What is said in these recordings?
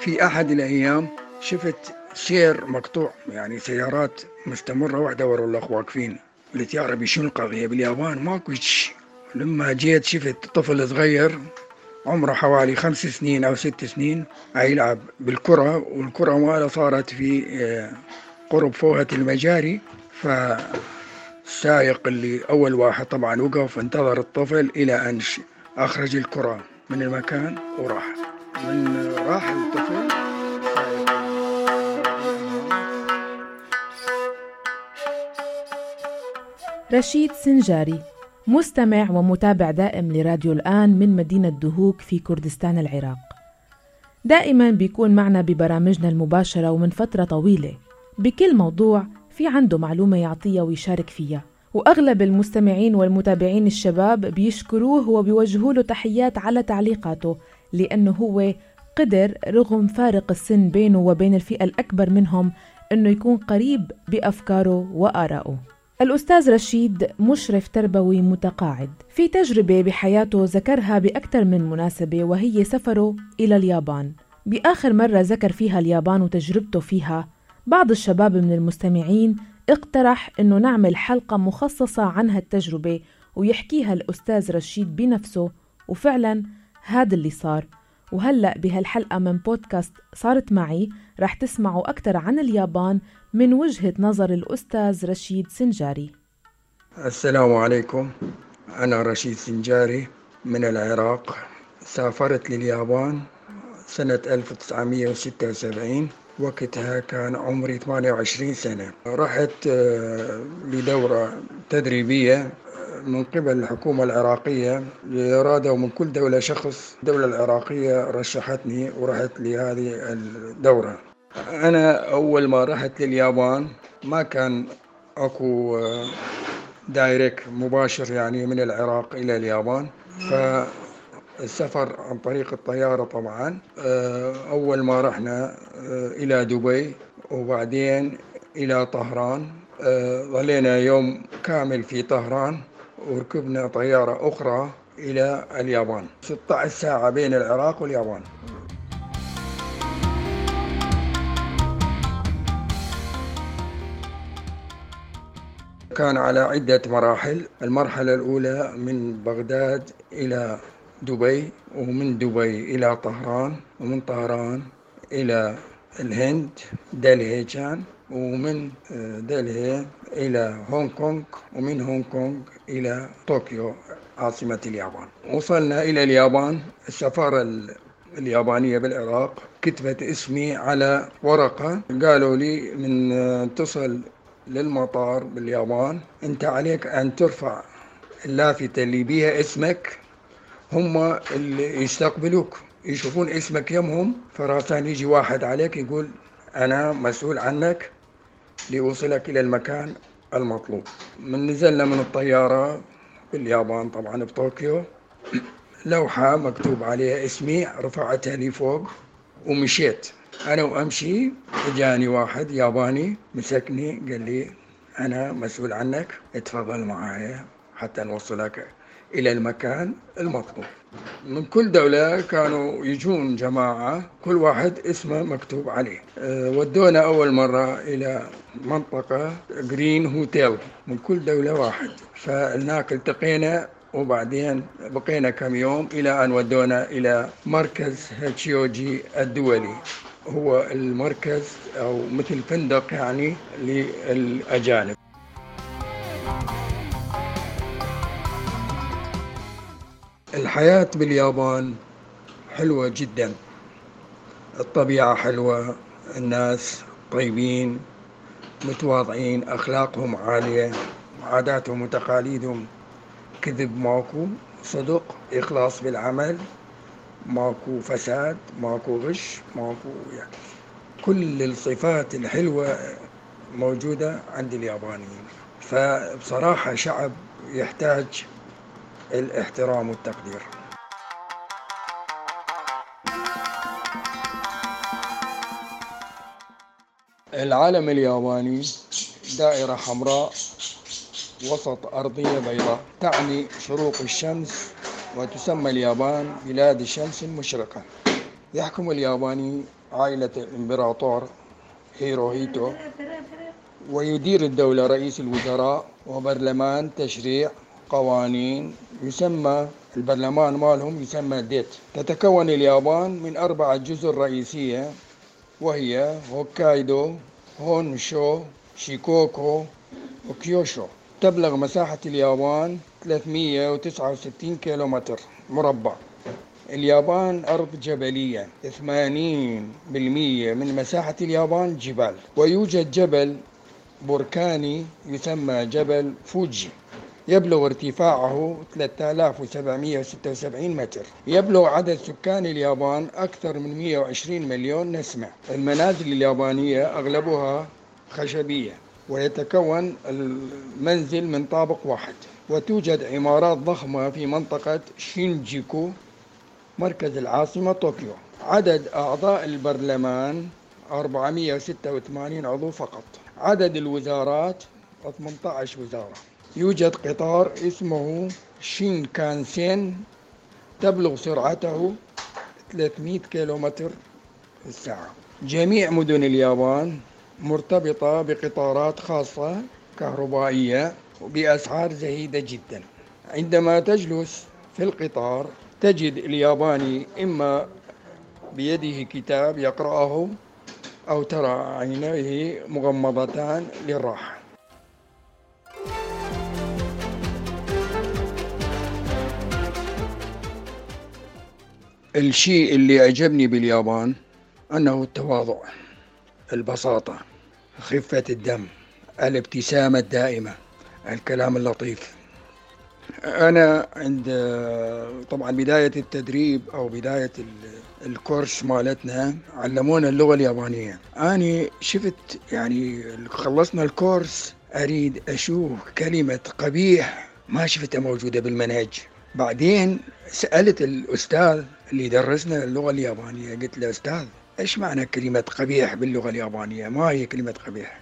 في أحد الأيام شفت سير مقطوع يعني سيارات مستمرة واحدة ورا الأخ واقفين. قلت يا ربي شنو القضية؟ باليابان ماكو لما جيت شفت طفل صغير عمره حوالي خمس سنين أو ست سنين يلعب بالكرة والكرة ماله صارت في آه، قرب فوهة المجاري. فالسائق اللي أول واحد طبعا وقف انتظر الطفل إلى أن أخرج الكرة من المكان وراح. من راح الطفل رشيد سنجاري مستمع ومتابع دائم لراديو الآن من مدينة دهوك في كردستان العراق. دائما بيكون معنا ببرامجنا المباشرة ومن فترة طويلة بكل موضوع في عنده معلومة يعطيها ويشارك فيها. وأغلب المستمعين والمتابعين الشباب بيشكروه وبيوجهوا له تحيات على تعليقاته لأنه هو قدر رغم فارق السن بينه وبين الفئة الأكبر منهم أنه يكون قريب بأفكاره وآرائه. الأستاذ رشيد مشرف تربوي متقاعد. في تجربة بحياته ذكرها بأكثر من مناسبة وهي سفره إلى اليابان. بآخر مرة ذكر فيها اليابان وتجربته فيها بعض الشباب من المستمعين اقترح أنه نعمل حلقة مخصصة عن هالتجربة ويحكيها الأستاذ رشيد بنفسه وفعلا هذا اللي صار. وهلأ بهالحلقة من بودكاست صارت معي رح تسمعوا أكثر عن اليابان من وجهة نظر الأستاذ رشيد سنجاري. السلام عليكم. أنا رشيد سنجاري من العراق. سافرت لليابان سنة 1976 وقتها كان عمري 28 سنة. رحت آه، لدورة تدريبية من قبل الحكومة العراقية لإرادة ومن كل دولة شخص. الدولة العراقية رشحتني ورحت لهذه الدورة. أنا أول ما رحت لليابان ما كان أكو آه، دايركت مباشر يعني من العراق إلى اليابان. فالسفر عن طريق الطيارة طبعا آه، أول ما رحنا آه، إلى دبي وبعدين إلى طهران ظلينا يوم كامل في طهران. وركبنا طيارة أخرى إلى اليابان. 16 ساعة بين العراق واليابان. كان على عدة مراحل. المرحلة الأولى من بغداد إلى دبي ومن دبي إلى طهران ومن طهران إلى الهند دلهي كان ومن دلهي إلى هونغ كونغ ومن هونغ كونغ إلى طوكيو عاصمة اليابان. وصلنا إلى اليابان. السفارة اليابانية بالعراق كتبت اسمي على ورقة. قالوا لي من تصل للمطار باليابان. أنت عليك أن ترفع اللافتة اللي بيها اسمك هم اللي يستقبلوك. يشوفون اسمك يمهم فراسان يجي واحد عليك يقول أنا مسؤول عنك ليوصلك إلى المكان المطلوب. من نزلنا من الطيارة باليابان طبعا بطوكيو. لوحة مكتوب عليها اسمي رفعتها لي فوق ومشيت. أنا وأمشي إجاني واحد ياباني مسكني قال لي أنا مسؤول عنك اتفضل معايا حتى نوصلك إلى المكان المطلوب من كل دولة كانوا يجون جماعة كل واحد اسمه مكتوب عليه. أه، ودونا أول مرة إلى منطقة Green Hotel من كل دولة واحد. فهناك التقينا وبعدين بقينا كم يوم إلى أن ودونا إلى مركز هاتشيوجي الدولي. هو المركز أو مثل فندق يعني للأجانب. الحياة باليابان حلوة جدا. الطبيعة حلوة الناس طيبين متواضعين أخلاقهم عالية عاداتهم وتقاليدهم. كذب ماكو صدق إخلاص بالعمل ماكو فساد ماكو غش ماكو يعني. كل الصفات الحلوة موجودة عند اليابانيين. فبصراحة شعب يحتاج الاحترام والتقدير. العالم الياباني دائرة حمراء وسط أرضية بيضاء تعني شروق الشمس وتسمى اليابان بلاد الشمس المشرقة يحكم الياباني عائلة الإمبراطور هيروهيتو ويدير الدولة رئيس الوزراء وبرلمان تشريع قوانين يسمى البرلمان مالهم يسمى Diet. تتكون اليابان من أربعة جزر رئيسية وهي هوكايدو هونشو شيكوكو وكيوشو. تبلغ مساحة اليابان 369 كيلومتر مربع. اليابان أرض جبلية 80% من مساحة اليابان جبال. ويوجد جبل بركاني يسمى جبل فوجي. يبلغ ارتفاعه 3776 متر. يبلغ عدد سكان اليابان أكثر من 120 مليون نسمة. المنازل اليابانية أغلبها خشبية ويتكون المنزل من طابق واحد. وتوجد عمارات ضخمة في منطقة شينجيكو مركز العاصمة طوكيو. عدد أعضاء البرلمان 486 عضو فقط. عدد الوزارات 18 وزارة. يوجد قطار اسمه شينكانسين تبلغ سرعته 300 كيلومتر في الساعة. جميع مدن اليابان مرتبطة بقطارات خاصة كهربائية بأسعار زهيدة جدا. عندما تجلس في القطار تجد الياباني إما بيده كتاب يقرأه أو ترى عينيه مغمضتان للراحة. الشيء اللي أعجبني باليابان أنه التواضع البساطة خفة الدم الابتسامة الدائمة الكلام اللطيف. أنا عند طبعا بداية التدريب أو بداية الكورس مالتنا علمونا اللغة اليابانية. أنا شفت يعني خلصنا الكورس أريد أشوف كلمة قبيح ما شفتها موجودة بالمنهج. بعدين سألت الأستاذ اللي درسنا اللغة اليابانية قلت له أستاذ إيش معنى كلمة قبيح باللغة اليابانية؟ ما هي كلمة قبيح.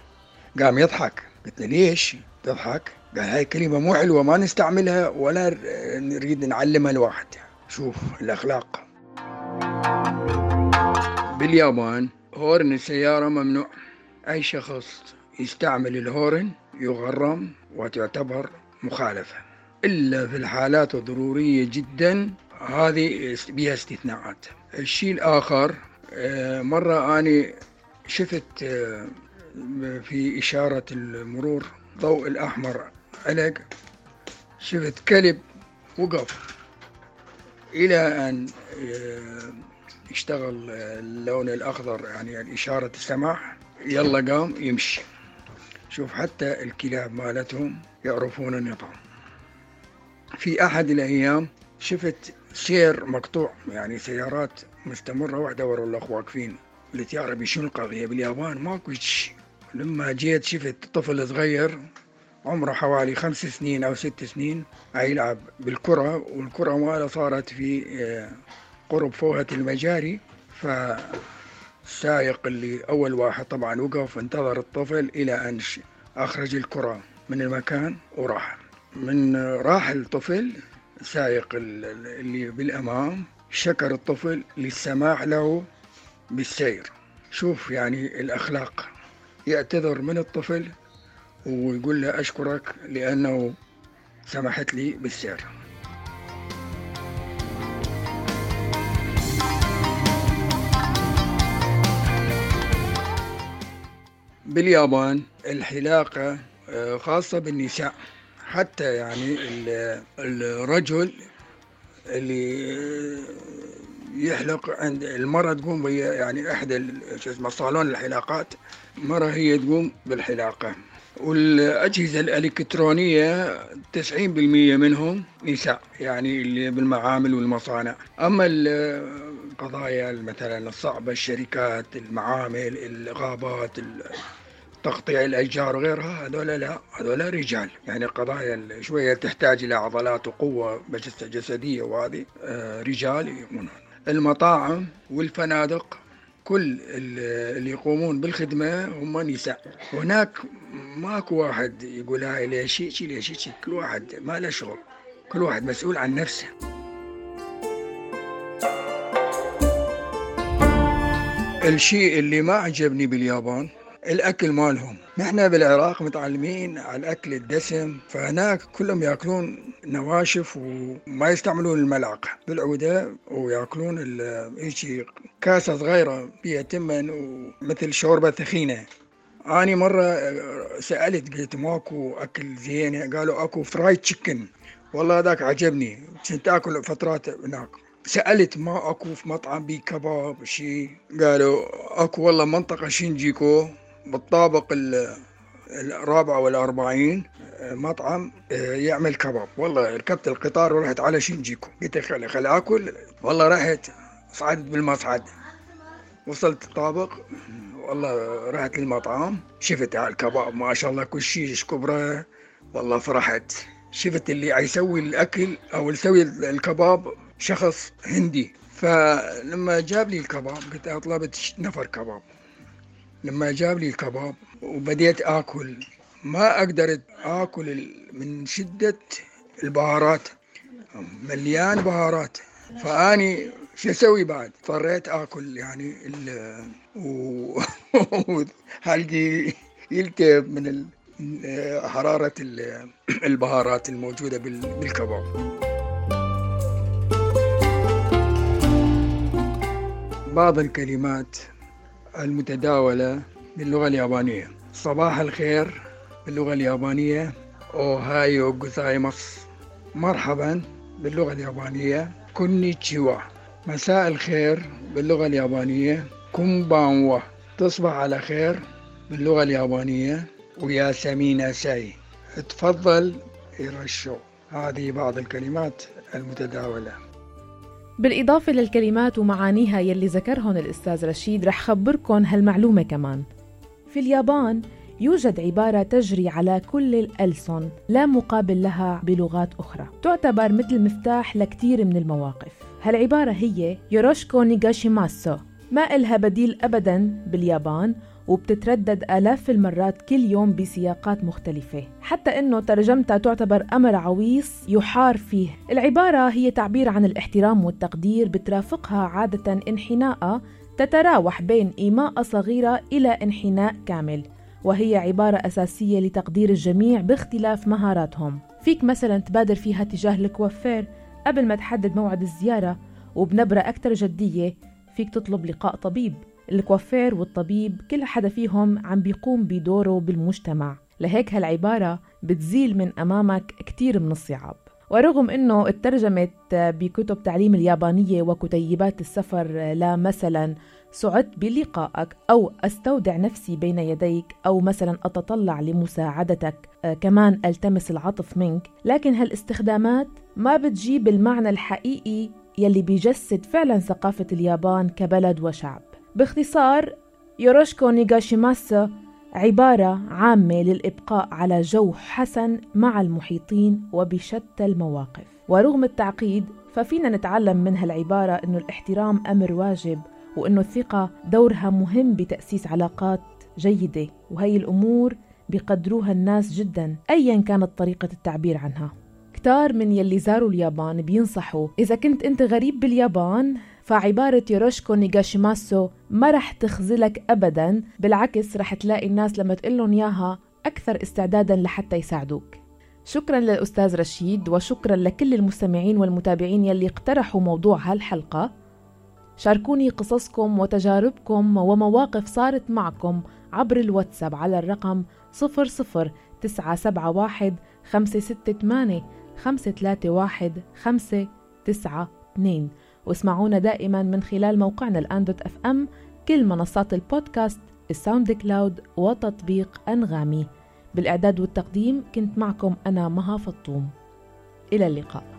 قام يضحك. قلت له ليش؟ تضحك؟ قال هاي كلمة مو حلوة ما نستعملها ولا نريد نعلمها لواحد شوف الأخلاق. باليابان هورن السيارة ممنوع. أي شخص يستعمل الهورن يغرم وتعتبر مخالفة. إلا في الحالات الضرورية جدا هذه بها استثناءات. الشيء الآخر آه، مرة أنا شفت آه، في إشارة المرور ضوء الأحمر علق شفت كلب وقف إلى أن آه، يشتغل اللون الأخضر يعني إشارة السماح يلا قام يمشي. شوف حتى الكلاب مالتهم يعرفون النظام في أحد الأيام شفت سير مقطوع يعني سيارات مستمرة واحدة ورا الأخ واقفين. يا ربي شنو القضية؟ باليابان ماكو شيء. لما جيت شفت طفل صغير عمره حوالي خمس سنين أو ست سنين يلعب بالكرة والكرة ماله صارت في آه، قرب فوهة المجاري. فالسائق اللي أول واحد طبعا وقف انتظر الطفل إلى أن أخرج الكرة من المكان وراح. من راح الطفل سائق اللي بالأمام شكر الطفل للسماح له بالسير. شوف يعني الأخلاق. يعتذر من الطفل ويقول له أشكرك لأنه سمحت لي بالسير. باليابان الحلاقة آه، خاصة بالنساء. حتى يعني الرجل اللي يحلق عند المرأة تقوم يعني إحدى شو اسمه صالون الحلاقات مرة هي تقوم بالحلاقة. والأجهزة الإلكترونية 90% منهم نساء يعني اللي بالمعامل والمصانع. أما القضايا مثلا الصعبة الشركات المعامل الغابات تقطيع الأشجار وغيرها هذول لا هذول رجال. يعني قضايا شوية تحتاج إلى عضلات وقوة جسدية وهذه آه، رجال يقومون. المطاعم والفنادق كل اللي يقومون بالخدمة هم نساء. هناك ماكو واحد يقول هاي ليش شيء ليش شيء كل واحد ما له شغل. كل واحد مسؤول عن نفسه. الشيء اللي ما عجبني باليابان الأكل مالهم. نحن بالعراق متعلمين على الأكل الدسم فهناك كلهم يأكلون نواشف وما يستعملون الملعقة. بالعودة ويأكلون هيجي كاسة صغيرة فيها تمن ومثل شوربة ثخينه اني مرة سألت قلت ماكو أكل زين قالوا أكو fried chicken والله هذاك عجبني. كنت آكل فترات هناك. سألت ما أكو في مطعم بي كباب شيء قالوا أكو والله منطقة شينجيكو بالطابق الرابع والأربعين مطعم يعمل كباب. والله ركبت القطار ورحت على شينجيكو. قلت خلي خلي آكل. والله رحت صعدت بالمصعد. وصلت الطابق. والله رحت للمطعم. شفت الكباب ما شاء الله كل شيء كبرة. والله فرحت. شفت اللي يسوي الأكل أو يسوي الكباب شخص هندي. فلما جاب لي الكباب قلت طلبت نفر كباب. لما جاب لي الكباب وبديت آكل ما أقدر آكل من شدة البهارات مليان بهارات فأني شو أسوي بعد؟ اضطريت آكل يعني وحلقي يلتهب من حرارة البهارات الموجودة بالكباب. بعض الكلمات المتداولة باللغة اليابانية. صباح الخير باللغة اليابانية. أوهايو جوزايماس مرحبا باللغة اليابانية. كونيتشيوا. مساء الخير باللغة اليابانية. كومبانوا. تصبح على خير باللغة اليابانية. ويا سمينا ساي. تفضل إيرشو. هذه بعض الكلمات المتداولة. بالإضافة للكلمات ومعانيها يلي ذكرهن الأستاذ رشيد رح خبركن هالمعلومة كمان. في اليابان يوجد عبارة تجري على كل الألسن لا مقابل لها بلغات أخرى. تعتبر مثل مفتاح لكتير من المواقف. هالعبارة هي يوروشكو نيغاشيماسو. ما إلها بديل أبدا باليابان وبتتردد آلاف المرات كل يوم بسياقات مختلفة. حتى أنه ترجمتها تعتبر أمر عويص يحار فيه. العبارة هي تعبير عن الاحترام والتقدير بترافقها عادة انحناء تتراوح بين إيماء صغيرة إلى انحناء كامل وهي عبارة أساسية لتقدير الجميع باختلاف مهاراتهم. فيك مثلا تبادر فيها تجاه الكوافير. قبل ما تحدد موعد الزيارة وبنبرة أكثر جدية فيك تطلب لقاء طبيب. الكوافير والطبيب كل حدا فيهم عم بيقوم بدوره بالمجتمع. لهيك هالعبارة بتزيل من أمامك كتير من الصعاب. ورغم أنه اترجمت بكتب تعليم اليابانية وكتيبات السفر لا مثلا سعدت بلقائك أو أستودع نفسي بين يديك أو مثلا أتطلع لمساعدتك. كمان ألتمس العطف منك. لكن هالاستخدامات ما بتجيب المعنى الحقيقي يلي بيجسد فعلا ثقافة اليابان كبلد وشعب. باختصار يوروشكو نيغاشيماسو عبارة عامة للإبقاء على جو حسن مع المحيطين وبشتى المواقف. ورغم التعقيد ففينا نتعلم من هالعبارة أنه الاحترام أمر واجب وأنه الثقة دورها مهم بتأسيس علاقات جيدة. وهي الأمور بقدروها الناس جدا أيا كانت طريقة التعبير عنها. كتار من يلي زاروا اليابان بينصحوا إذا كنت أنت غريب باليابان فعبارة يوروشكو نيغاشيماسو ما رح تخزلك أبدا بالعكس رح تلاقي الناس لما تقلن ياها أكثر استعدادا لحتى يساعدوك. شكرا للأستاذ رشيد وشكرا لكل المستمعين والمتابعين يلي اقترحوا موضوع هالحلقة. شاركوني قصصكم وتجاربكم ومواقف صارت معكم عبر الواتساب على الرقم 00971 568 531 592 واسمعونا دائما من خلال موقعنا الآن dot FM كل منصات البودكاست ال SoundCloud وتطبيق أنغامي. بالإعداد والتقديم كنت معكم أنا مها فطوم. إلى اللقاء.